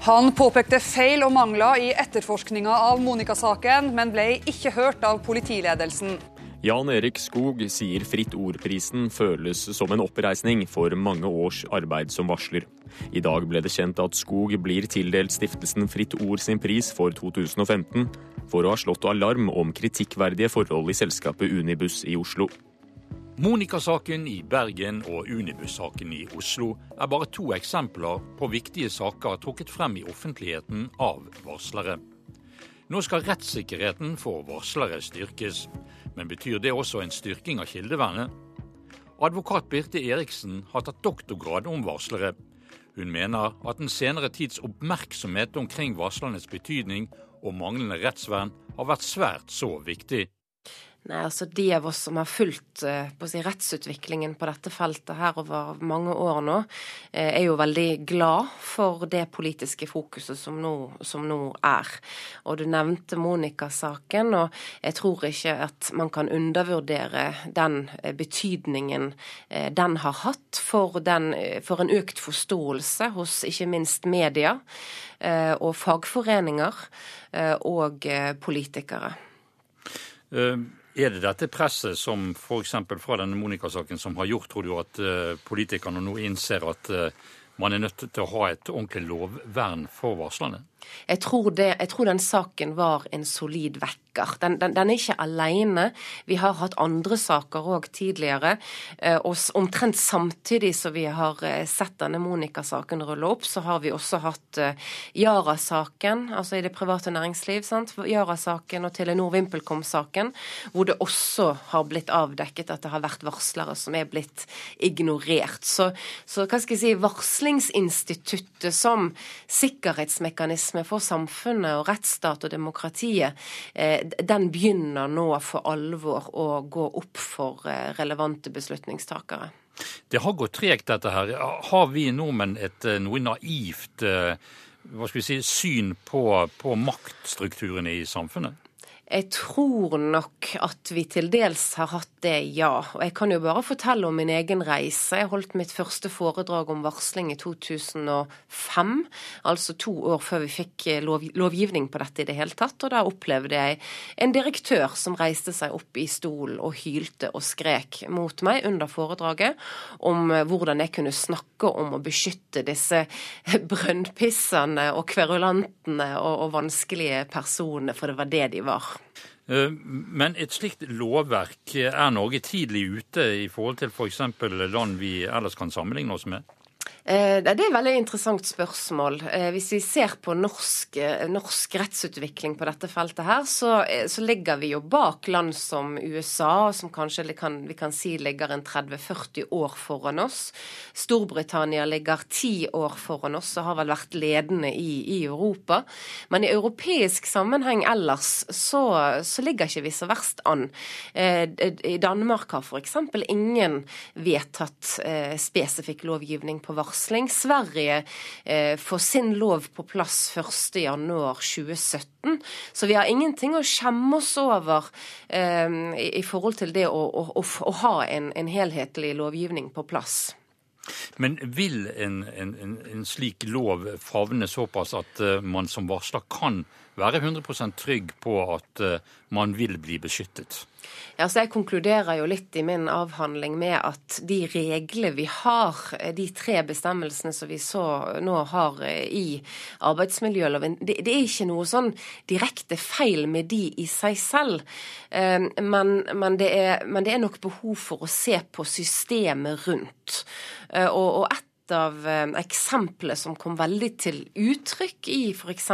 Han påpekte feil og mangler i etterforskninga av Monica-saken, men ble ikke hørt av politiledelsen. Jan Erik Skog sier Fritt Ord-prisen føles som en oppreisning for mange års arbeid som varsler. I dag ble det kjent at Skog blir tildelt stiftelsen Fritt Ord sin pris for 2015 for å ha slått alarm om kritikkverdige forhold i selskapet Unibuss i Oslo. Monica-saken i Bergen og Unibuss-saken i Oslo er bare to eksempler på viktige saker trukket frem i offentligheten av varslere. Nå skal rettssikkerheten for varslere styrkes. Men betyr det også en styrking av kildevernet? Advokat Birte Eriksen har tatt doktorgrad om varslere. Hun mener at den senere tids oppmerksomhet omkring varslernes betydning og manglende rettsvern har vært svært så viktig. Nei, altså De av oss som har fulgt på på si, rettsutviklingen på dette feltet her over mange år nå, uh, er jo veldig glad for det politiske fokuset som nå, som nå er. Og Du nevnte Monica-saken, og jeg tror ikke at man kan undervurdere den uh, betydningen den har hatt for, den, for, en økt forståelse hos ikke minst media og fagforeninger og politikere. Er det dette presset som f.eks. fra denne Monica-saken som har gjort, tror du, at uh, politikerne nå innser at uh, man er nødt til å ha et ordentlig lovvern for varslerne? Jeg tror, det, jeg tror, den saken var en solid vekker. Den, den, den er ikke alene. Vi har hatt andre saker òg tidligere. Eh, og omtrent samtidig som vi har eh, sett denne Monica-saken rulle opp, så har vi også hatt eh, Yara-saken, altså i det private næringsliv. Yara-saken og Telenor VimpelCom-saken, hvor det også har blitt avdekket at det har vært varslere som er blitt ignorert. Så, så hva skal jeg si, varslingsinstituttet som sikkerhetsmekanisme for samfunnet og rettsstat og demokratiet, eh, den begynner nå for alvor å gå opp for eh, relevante beslutningstakere. Det har gått tregt, dette her. Har vi nordmenn et eh, noe naivt hva skal vi si, syn på, på maktstrukturene i samfunnet? Jeg tror nok at vi til dels har hatt det, ja. Og jeg kan jo bare fortelle om min egen reise. Jeg holdt mitt første foredrag om varsling i 2005, altså to år før vi fikk eh, lov, lovgivning på dette i det hele tatt. Og da opplevde jeg en direktør som reiste seg opp i stolen og hylte og skrek mot meg under foredraget om eh, hvordan jeg kunne snakke om å beskytte disse brønnpissene og kverulantene og, og vanskelige personene, for det var det de var. Eh, men et slikt lovverk, er Norge tidlig ute i forhold til f.eks. Land vi ellers kan sammenligne oss med? Eh, det er et veldig interessant spørsmål. Eh, hvis vi ser på norsk, eh, norsk rettsutvikling på dette feltet her, så, så, ligger vi jo bak land som USA, som kanskje kan, vi kan si ligger en 30-40 år foran oss. Storbritannia ligger 10 år foran oss og har vel vært ledende i, i Europa. Men i europeisk sammenheng ellers så, så, ligger ikke vi så verst an. I Danmark har f.eks. ingen vedtatt spesifikk lovgivning på varsel varsling. Sverige eh, får sin lov på plass 1.1.2017. Så vi har ingenting å skjemme oss over eh, i, forhold til det å, å, å, ha en, en helhetlig lovgivning på plass. Men vil en, en, en, slik lov favne såpass at uh, man som varsler kan være 100% trygg på at uh, man vil bli beskyttet? Ja, så Jeg konkluderer jo litt i min avhandling med at de reglene vi har, de tre bestemmelsene som vi så nå har i arbeidsmiljøloven, det, det er ikke noe sånn direkte feil med de i seg selv. Men, men, det, er, men det er nok behov for å se på systemet rundt. Eh, og, og et av eh, eksempler som kom veldig til uttrykk i f.eks.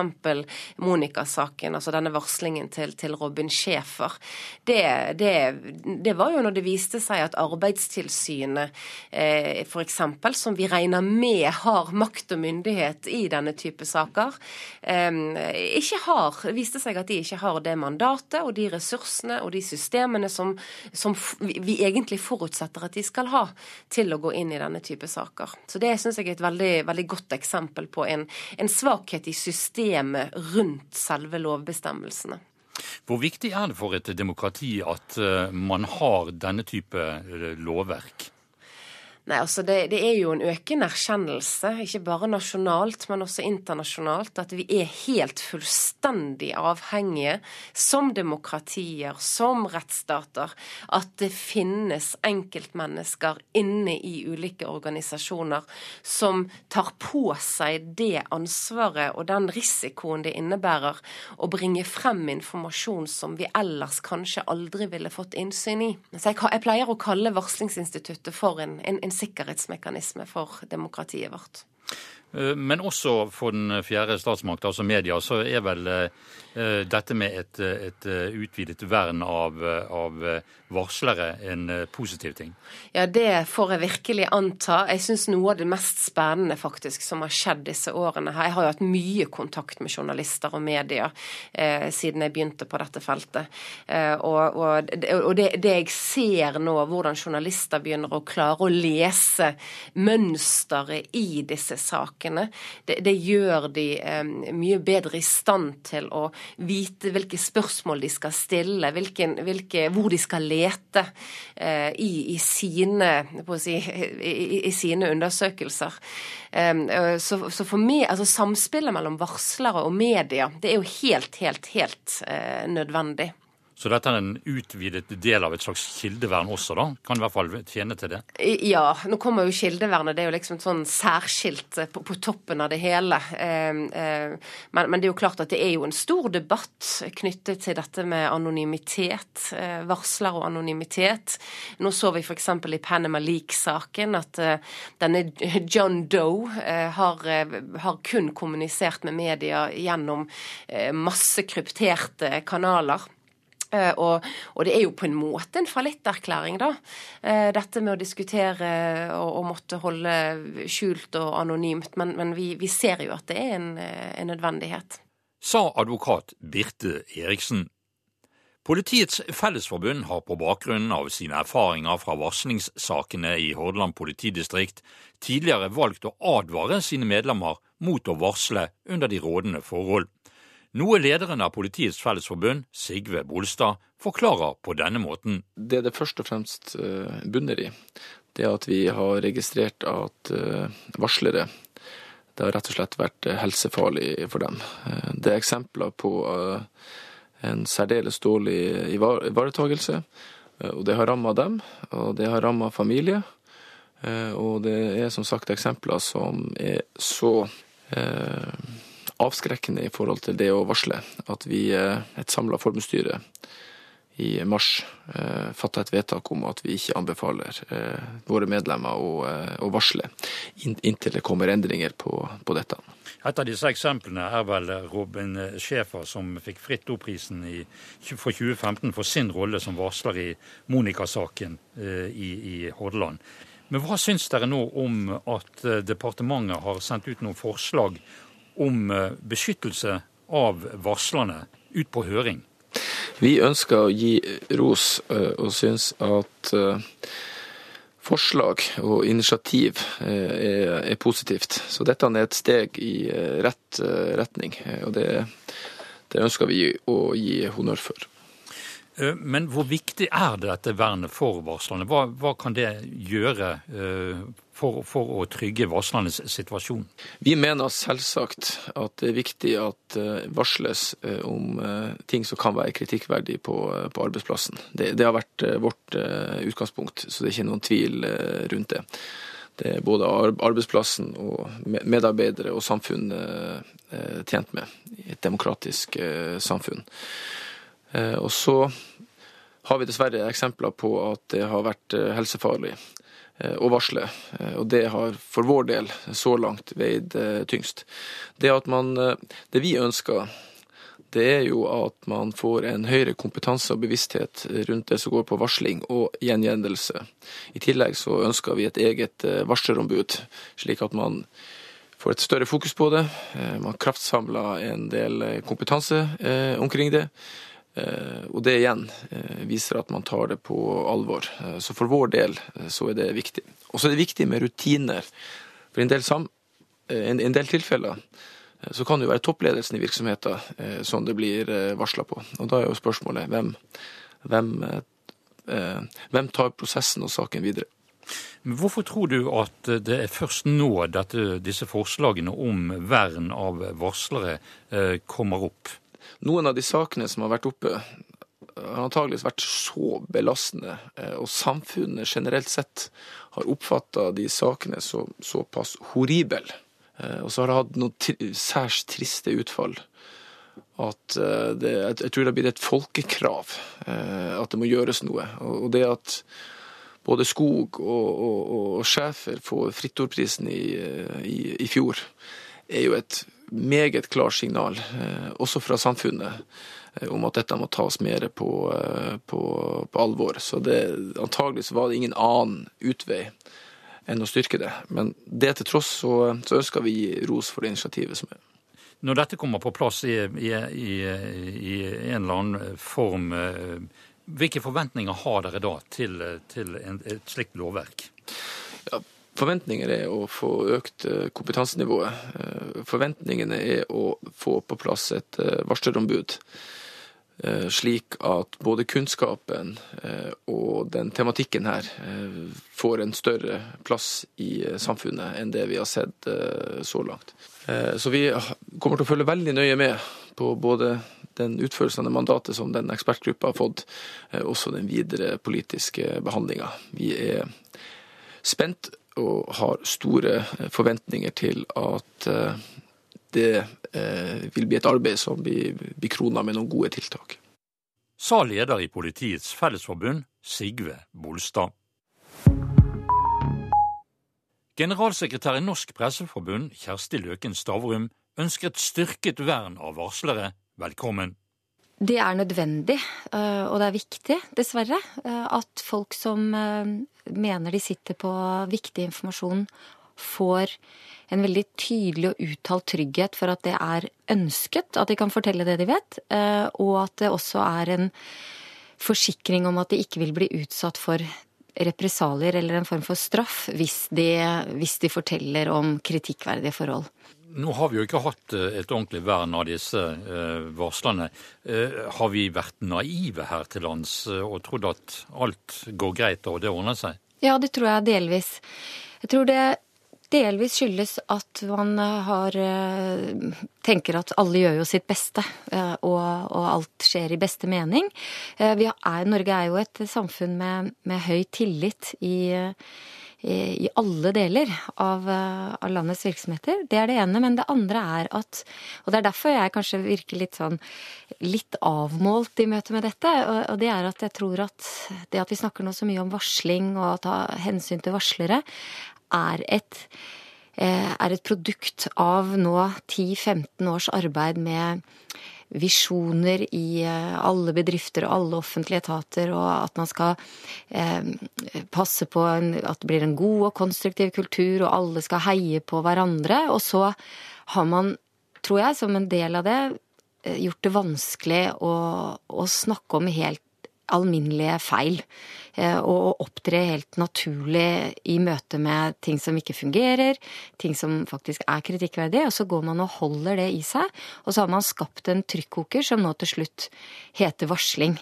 Monica-saken, altså denne varslingen til, til Robin Schäfer. det, det, det, var jo når det viste seg at Arbeidstilsynet eh, f.eks., som vi regner med har makt og myndighet i denne type saker, eh, ikke har, viste seg at de ikke har det mandatet og de ressursene og de systemene som, som vi egentlig forutsetter at de skal ha til å gå inn i denne type saker. Så det det syns jeg er et veldig, veldig, godt eksempel på en, en svakhet i systemet rundt selve lovbestemmelsene. Hvor viktig er det for et demokrati at eh, man har denne type eh, lovverk? Nei, altså det, det, er jo en økende erkjennelse, ikke bare nasjonalt, men også internasjonalt, at vi er helt fullstendig avhengige, som demokratier, som rettsstater, at det finnes enkeltmennesker inne i ulike organisasjoner som tar på seg det ansvaret og den risikoen det innebærer å bringe frem informasjon som vi ellers kanskje aldri ville fått innsyn i. Så jeg, jeg pleier å kalle varslingsinstituttet for en, en, en sikkerhetsmekanisme for demokratiet vårt. Eh, men også for den fjerde statsmakt, altså media, så er vel eh, dette med et, et utvidet vern av, av, varslere en positiv ting? Ja, det får jeg virkelig anta. Jeg syns noe av det mest spennende faktisk som har skjedd disse årene her Jeg har jo hatt mye kontakt med journalister og media eh, siden jeg begynte på dette feltet. Eh, og, og, og det, det, jeg ser nå, hvordan journalister begynner å klare å lese mønsteret i disse sakene sakene. Det, det gjør de eh, mye bedre i stand til å vite hvilke spørsmål de skal stille, hvilken, hvilke, hvor de skal lete eh, i, i, sine, si, i, i, sine, undersøkelser. Eh, så, så, for meg, altså Samspillet mellom varslere og media det er jo helt, helt, helt eh, nødvendig. Så dette er en utvidet del av et slags kildevern også, da? Kan i hvert fall tjene til det? Ja, nå kommer jo kildevernet. Det er jo liksom sånn særskilt på, på toppen av det hele. Eh, eh, men, men, det er jo klart at det er jo en stor debatt knyttet til dette med anonymitet. Eh, varsler og anonymitet. Nå så vi f.eks. i Panama Leak-saken at eh, denne John Doe eh, har, eh, har, kun kommunisert med media gjennom masse krypterte kanaler. Eh, og, og, det er jo på en måte en fallitterklæring, da. Eh, dette med å diskutere og, og måtte holde skjult og anonymt. Men, men vi, vi, ser jo at det er en, eh, en nødvendighet. Sa advokat Birte Eriksen. Politiets Fellesforbund har på bakgrunn av sine erfaringer fra varslingssakene i Hordaland politidistrikt tidligere valgt å advare sine medlemmer mot å varsle under de rådende forhold. Noe lederen av Politiets Fellesforbund, Sigve Bolstad, forklarer på denne måten. Det det først og fremst eh, bunner i, det er at vi har registrert at eh, varslere det har rett og slett vært eh, helsefarlig for dem. Det er eksempler på en særdeles dårlig ivaretagelse. Og det har ramma dem, og det har ramma familie. Og det er som sagt eksempler som er så avskrekkende i forhold til det å varsle. At vi, eh, et samla forbundsstyre i mars eh, fatta et vedtak om at vi ikke anbefaler eh, våre medlemmer å, varsle inntil det kommer endringer på, dette. Et av disse eksemplene er vel Robin Schäfer, som fikk Fritt Ord-prisen for 2015 for sin rolle som varsler i Monica-saken eh, i, i Hordaland. Men hva syns dere nå om at departementet har sendt ut noen forslag om eh, beskyttelse av varslerne ut på høring? Vi ønsker å gi ros eh, og syns at eh, forslag og initiativ er, positivt. Så dette er et steg i rett retning, og det, det ønsker vi å gi honnør for. Men hvor viktig er dette vernet for varslerne? Hva, hva kan det gjøre for, for, å trygge varslernes situasjon? Vi mener selvsagt at det er viktig at uh, varsles om ting som kan være kritikkverdig på, på arbeidsplassen. Det, det, har vært vårt utgangspunkt, så det er ikke noen tvil rundt det. Det er både arbeidsplassen og medarbeidere og samfunn tjent med i et demokratisk samfunn. Og så har vi dessverre eksempler på at det har vært helsefarlig Eh, å varsle. Eh, og det har for vår del så langt veid eh, tyngst. Det, man, det vi ønsker, det er jo at man får en høyere kompetanse og bevissthet rundt det som går på varsling og gjengjeldelse. I tillegg så ønsker vi et eget varslerombud, slik at man får et større fokus på det. Man kraftsamler en del kompetanse omkring det. Eh, og det igjen eh, viser at man tar det på alvor. Eh, så for vår del så er det viktig. Og så er det viktig med rutiner. For en en, en del tilfeller så kan det jo være toppledelsen i virksomheter som det blir varsla på. Og da er jo spørsmålet hvem, hvem, hvem tar prosessen og saken videre. Hvorfor tror du at det er først nå dette, disse forslagene om vern av varslere kommer opp? Noen av de sakene som har vært oppe, har antageligvis vært så belastende, eh, og samfunnet generelt sett har oppfatta de sakene som så, såpass horrible, eh, og så har det hatt noen særs triste utfall at eh, det, jeg tror det har blitt et folkekrav at det må gjøres noe. Og det at både Skog og, og, og Schæfer får Frittordprisen i, i, i, fjor, er jo et meget klart signal, eh, også fra samfunnet, eh, om at dette må tas mer på, eh, på, på alvor. Så det, antagelig var det ingen annen utvei enn å styrke det. Men det til tross så, så ønsker vi ros for det initiativet som er. Når dette kommer på plass i, i, i, i en eller annen form, hvilke forventninger har dere da til, til en, et slikt lovverk? Forventninger er å få økt eh, kompetansenivået. Eh, forventningene er å få på plass et eh, varslerombud. Slik at både kunnskapen og den tematikken her får en større plass i samfunnet enn det vi har sett så langt. Så vi kommer til å følge veldig nøye med på både den utførelsen av mandatet som den ekspertgruppa har fått, også den videre politiske behandlinga. Vi er spent og har store forventninger til at eh, det eh, vil bli et arbeid som blir, blir krona med noen gode tiltak. Sa leder i Politiets Fellesforbund, Sigve Bolstad. Generalsekretær i Norsk Presseforbund, Kjersti Løken Stavrum, ønsker et styrket vern av varslere velkommen. Det er nødvendig, eh, og det er viktig, dessverre, at folk som mener de sitter på viktig informasjon, får en veldig tydelig og uttalt trygghet for at det er ønsket, at de kan fortelle det de vet, eh, og at det også er en forsikring om at de ikke vil bli utsatt for represalier eller en form for straff hvis de, hvis de forteller om kritikkverdige forhold. Nå har vi jo ikke hatt eh, et ordentlig vern av disse varslene. varslerne. Har vi vært naive her til lands og trodd at alt går greit og det ordner seg? Ja, det tror jeg delvis. Jeg tror det delvis skyldes at man har eh, tenker at alle gjør jo sitt beste, eh, og, og alt skjer i beste mening. Eh, er, Norge er jo et samfunn med, med høy tillit i i alle deler av, av, landets virksomheter. Det er det ene. Men det andre er at Og det er derfor jeg kanskje virker litt sånn litt avmålt i møte med dette. Og, og det er at jeg tror at det at vi snakker nå så mye om varsling og ta hensyn til varslere, er et eh, er et produkt av nå 10-15 års arbeid med visjoner i eh, alle bedrifter og alle offentlige etater, og at man skal eh, passe på at det blir en god og konstruktiv kultur, og alle skal heie på hverandre. Og så har man, tror jeg, som en del av det, eh, gjort det vanskelig å, å snakke om helt alminnelige feil. Eh, og opptre helt naturlig i møte med ting som ikke fungerer, ting som faktisk er kritikkverdig. Og så går man og holder det i seg, og så har man skapt en trykkoker som nå til slutt heter varsling.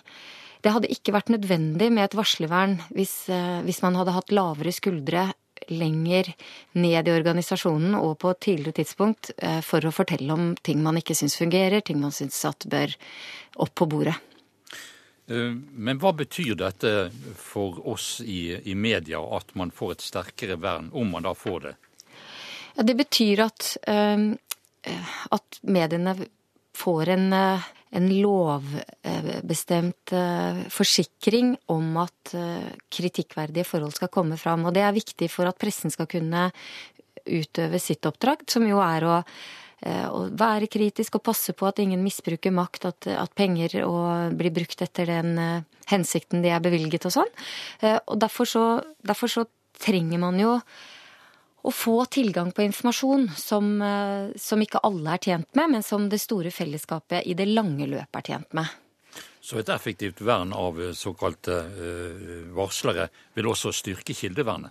Det hadde ikke vært nødvendig med et varslervern hvis, eh, hvis man hadde hatt lavere skuldre lenger ned i organisasjonen og på et tidligere tidspunkt eh, for å fortelle om ting man ikke syns fungerer, ting man syns bør opp på bordet. Eh, men hva betyr dette for oss i, i, media, at man får et sterkere vern, om man da får det? Ja, det betyr at, uh, at mediene får en, en lovbestemt forsikring om at kritikkverdige forhold skal komme fram. Og det er viktig for at pressen skal kunne utøve sitt oppdrag, som jo er å Eh, å være kritisk og passe på at ingen misbruker makt, at, at penger blir brukt etter den uh, hensikten de er bevilget og sånn. Uh, og derfor så, derfor så, trenger man jo å få tilgang på informasjon som, som ikke alle er tjent med, men som det store fellesskapet i det lange løpet er tjent med. Så et effektivt vern av såkalte varslere vil også styrke kildevernet?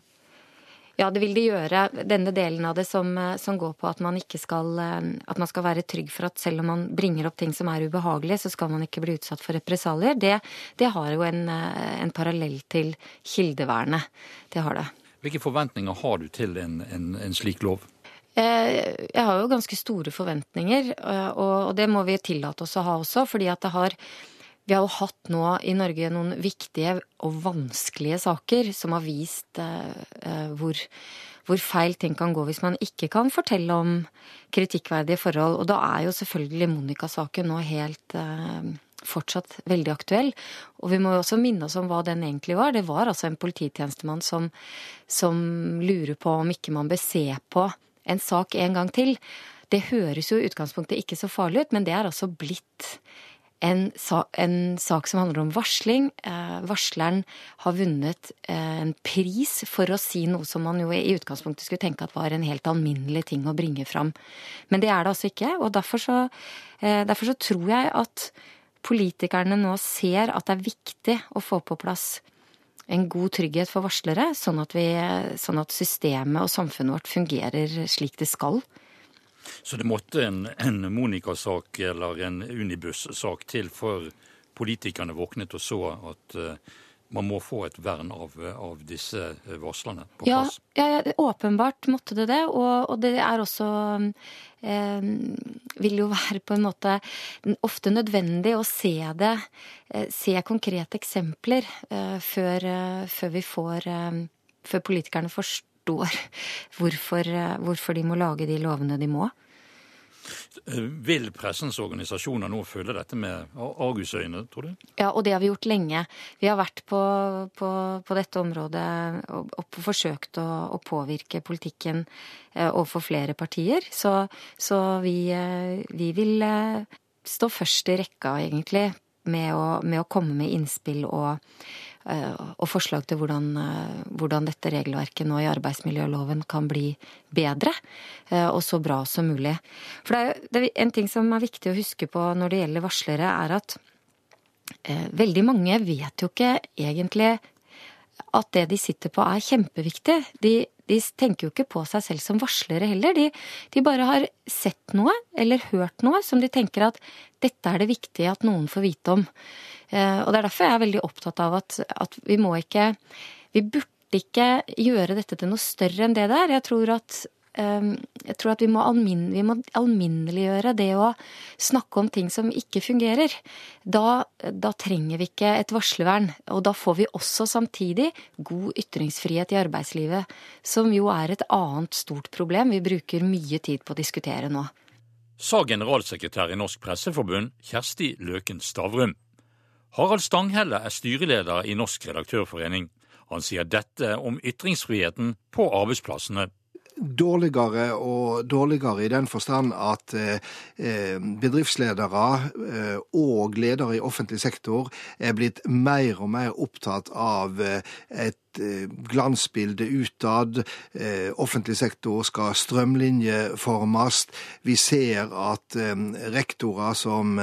Ja, det vil de gjøre. Denne delen av det som, eh, som, går på at man ikke skal eh, At man skal være trygg for at selv om man bringer opp ting som er ubehagelige, så skal man ikke bli utsatt for represalier. Det, det har jo en, eh, en parallell til kildevernet. Det har det. Hvilke forventninger har du til en, en, en slik lov? Jeg har jo ganske store forventninger, og det må vi tillate oss å ha også. fordi at det har vi har jo hatt nå i Norge noen viktige og vanskelige saker som har vist eh, hvor, hvor, feil ting kan gå hvis man ikke kan fortelle om kritikkverdige forhold. Og da er jo selvfølgelig Monica-saken nå helt eh, fortsatt veldig aktuell. Og vi må jo også minne oss om hva den egentlig var. Det var altså en polititjenestemann som, som lurer på om ikke man bør se på en sak en gang til. Det høres jo i utgangspunktet ikke så farlig ut, men det er altså blitt en, en, sak som handler om varsling. Eh, varsleren har vunnet eh, en pris for å si noe som man jo i utgangspunktet skulle tenke at var en helt alminnelig ting å bringe fram. Men det er det altså ikke. Og derfor så, eh, derfor så tror jeg at politikerne nå ser at det er viktig å få på plass en god trygghet for varslere, sånn at, vi, sånn at systemet og samfunnet vårt fungerer slik det skal. Så det måtte en, en Monica-sak eller en Unibus-sak til før politikerne våknet og så at uh, man må få et vern av, av disse varslerne på plass? Ja, ja, åpenbart måtte det det. Og, og det er også eh, Vil jo være på en måte ofte nødvendig å se det, eh, se konkrete eksempler, eh, før, eh, før, vi får Før politikerne forstår forstår hvorfor, hvorfor de må lage de lovene de må. Vil pressens organisasjoner nå følge dette med argusøyne, tror du? Ja, og det har vi gjort lenge. Vi har vært på, på, på dette området og, og forsøkt å, å, påvirke politikken eh, overfor flere partier. Så, så vi, eh, vi, vil eh, stå først i rekka, egentlig, med å, med å komme med innspill og Eh, og forslag til hvordan, eh, hvordan, dette regelverket nå i arbeidsmiljøloven kan bli bedre eh, og så bra som mulig. For det er, det er en ting som er viktig å huske på når det gjelder varslere, er at veldig mange vet jo ikke egentlig at det de sitter på er kjempeviktig. De, de tenker jo ikke på seg selv som varslere heller. De, de, bare har sett noe eller hørt noe som de tenker at dette er det viktig at noen får vite om. Eh, og det er derfor jeg er veldig opptatt av at, at vi må ikke Vi burde ikke gjøre dette til noe større enn det det er. Jeg tror at jeg tror at vi må, almin, vi må, alminneliggjøre det å snakke om ting som ikke fungerer. Da, da, trenger vi ikke et varslervern. Og da får vi også samtidig god ytringsfrihet i arbeidslivet, som jo er et annet stort problem vi bruker mye tid på å diskutere nå. Sa generalsekretær i Norsk Presseforbund, Kjersti Løken Stavrum. Harald Stanghelle er styreleder i Norsk redaktørforening. Han sier dette om ytringsfriheten på arbeidsplassene dårligere og dårligere i den forstand at eh, bedriftsledere eh, og ledere i offentlig sektor er blitt mer og mer opptatt av eh, et Eh, glansbilde utad. Eh, offentlig sektor skal strømlinjeformes. Vi ser at eh, rektorer som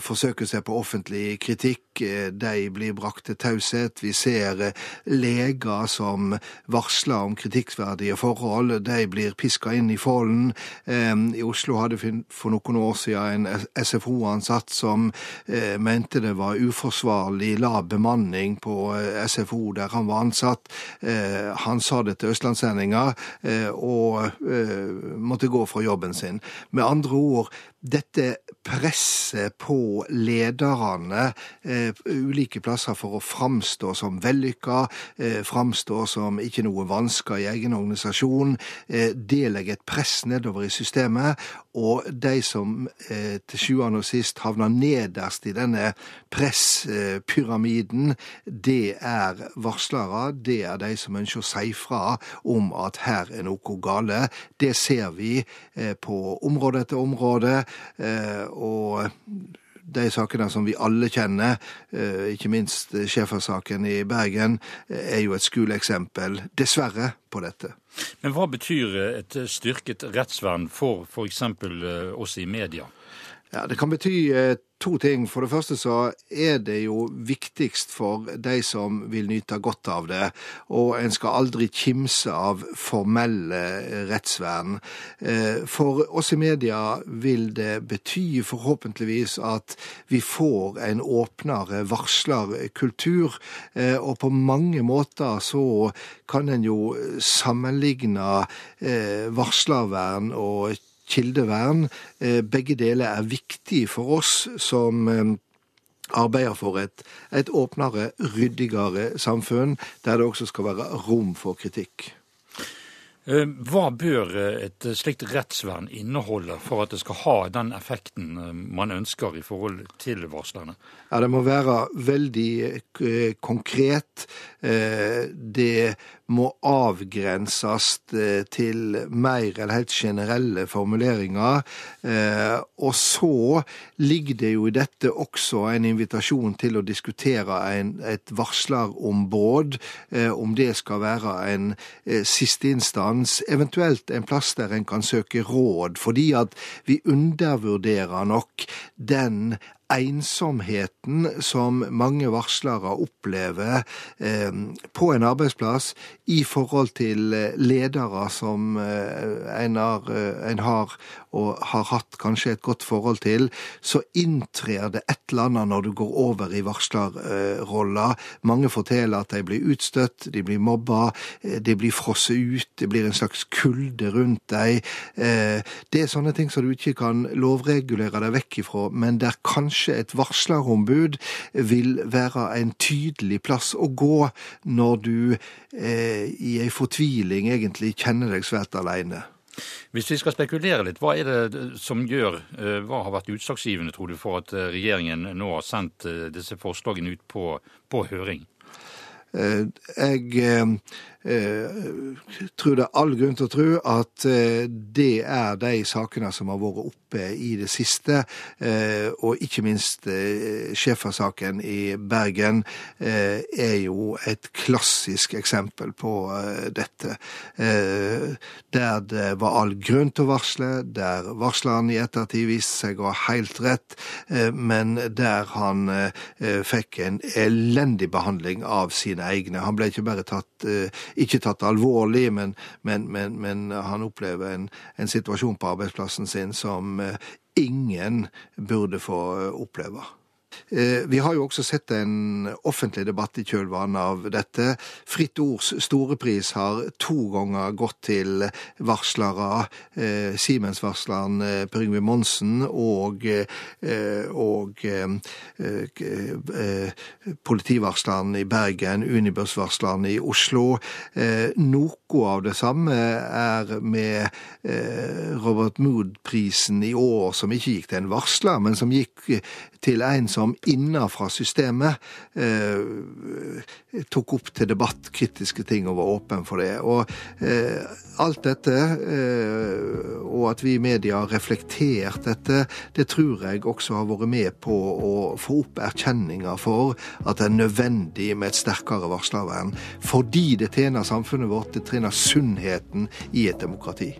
forsøker seg på offentlig kritikk, de blir brakt til taushet. Vi ser leger som varsler om kritikkverdige forhold. De blir piska inn i folden. I Oslo hadde vi for noen år siden en SFO-ansatt som mente det var uforsvarlig lav bemanning på SFO der han han var ansatt. Eh, han sa det til Østlandssendinga eh, og eh, måtte gå fra jobben sin. Med andre ord, dette presset på lederne ulike plasser for å framstå som vellykka, framstå som ikke noe vansker i egen organisasjon, det legger et press nedover i systemet. Og de som eh, til sjuende og sist havner nederst i denne presspyramiden, det er varslere. Det er de som ønsker å si fra om at her er noe gale. Det ser vi eh, på område etter område. Eh, og de sakene som vi alle kjenner, eh, ikke minst Schæfer-saken i Bergen, er jo et skoleeksempel, dessverre, på dette. Men hva betyr et styrket rettsvern for f.eks. oss i media? Ja, Det kan bety to ting. For det første så er det jo viktigst for de som vil nyte godt av det. Og en skal aldri kimse av formelle rettsvern. Eh, for oss i media vil det bety forhåpentligvis at vi får en åpnere varslerkultur. Eh, og på mange måter så kan en jo sammenligne varslervern og kildevern. Eh, begge deler er viktig for oss som eh, arbeider for et, et åpnere, ryddigere samfunn, der det også skal være rom for kritikk. Eh, hva bør et slikt rettsvern inneholde for at det skal ha den effekten man ønsker i forhold til varslerne? Ja, Det må være veldig konkret. Det må avgrenses eh, til mer eller helt generelle formuleringer. Eh, og så ligger det jo i dette også en invitasjon til å diskutere en, et varslerombud, eh, om det skal være en siste instans, eventuelt en plass der en kan søke råd, fordi at vi undervurderer nok den ensomheten som mange varslere opplever eh, på en arbeidsplass i forhold til eh, ledere som eh, en har, en har, og har hatt kanskje et godt forhold til, så inntrer det et eller annet når du går over i varslerrolla. Mange forteller at de blir utstøtt, de blir mobba, de blir frosset ut, det blir en slags kulde rundt deg. Det er sånne ting som du ikke kan lovregulere deg vekk ifra, men der kanskje et varslerombud vil være en tydelig plass å gå når du eh, i ei fortviling egentlig kjenner deg svært aleine. Hvis vi skal spekulere litt, hva er det som gjør, eh, hva har vært utslagsgivende tror du, for at eh, regjeringen nå har sendt eh, disse forslagene ut på, på høring? Jeg eh, tror det er all grunn til å tro at eh, det er de sakene som har vært oppe i det siste, eh, og ikke minst eh, saken i Bergen er jo et klassisk eksempel på dette. Der det var all grunn til å varsle, der varsleren i ettertid viste seg å ha helt rett, men der han fikk en elendig behandling av sine egne. Han ble ikke bare tatt ikke tatt alvorlig, men, men, men, men han opplever en, en, situasjon på arbeidsplassen sin som eh, ingen burde få eh, oppleve. Eh, vi har jo også sett en offentlig debatt i kjølvannet av dette. Fritt Ords storepris har to ganger gått til varslere. Eh, Siemens-varsleren eh, Per Yngve Monsen og, og politivarsleren i Bergen, Unibus-varsleren i Oslo. Noe av det samme er med Robert Mood-prisen i år, som ikke gikk til en varsler, men som gikk til en som innenfra systemet eh, tok opp til debatt kritiske ting og var åpen for det. Og eh, alt dette, eh, og at vi i media har reflektert dette, det tror jeg også har vært med på å få opp erkjenninga for at det er nødvendig med et sterkere varslervern. Fordi det tjener samfunnet vårt, det tjener sunnheten i et demokrati.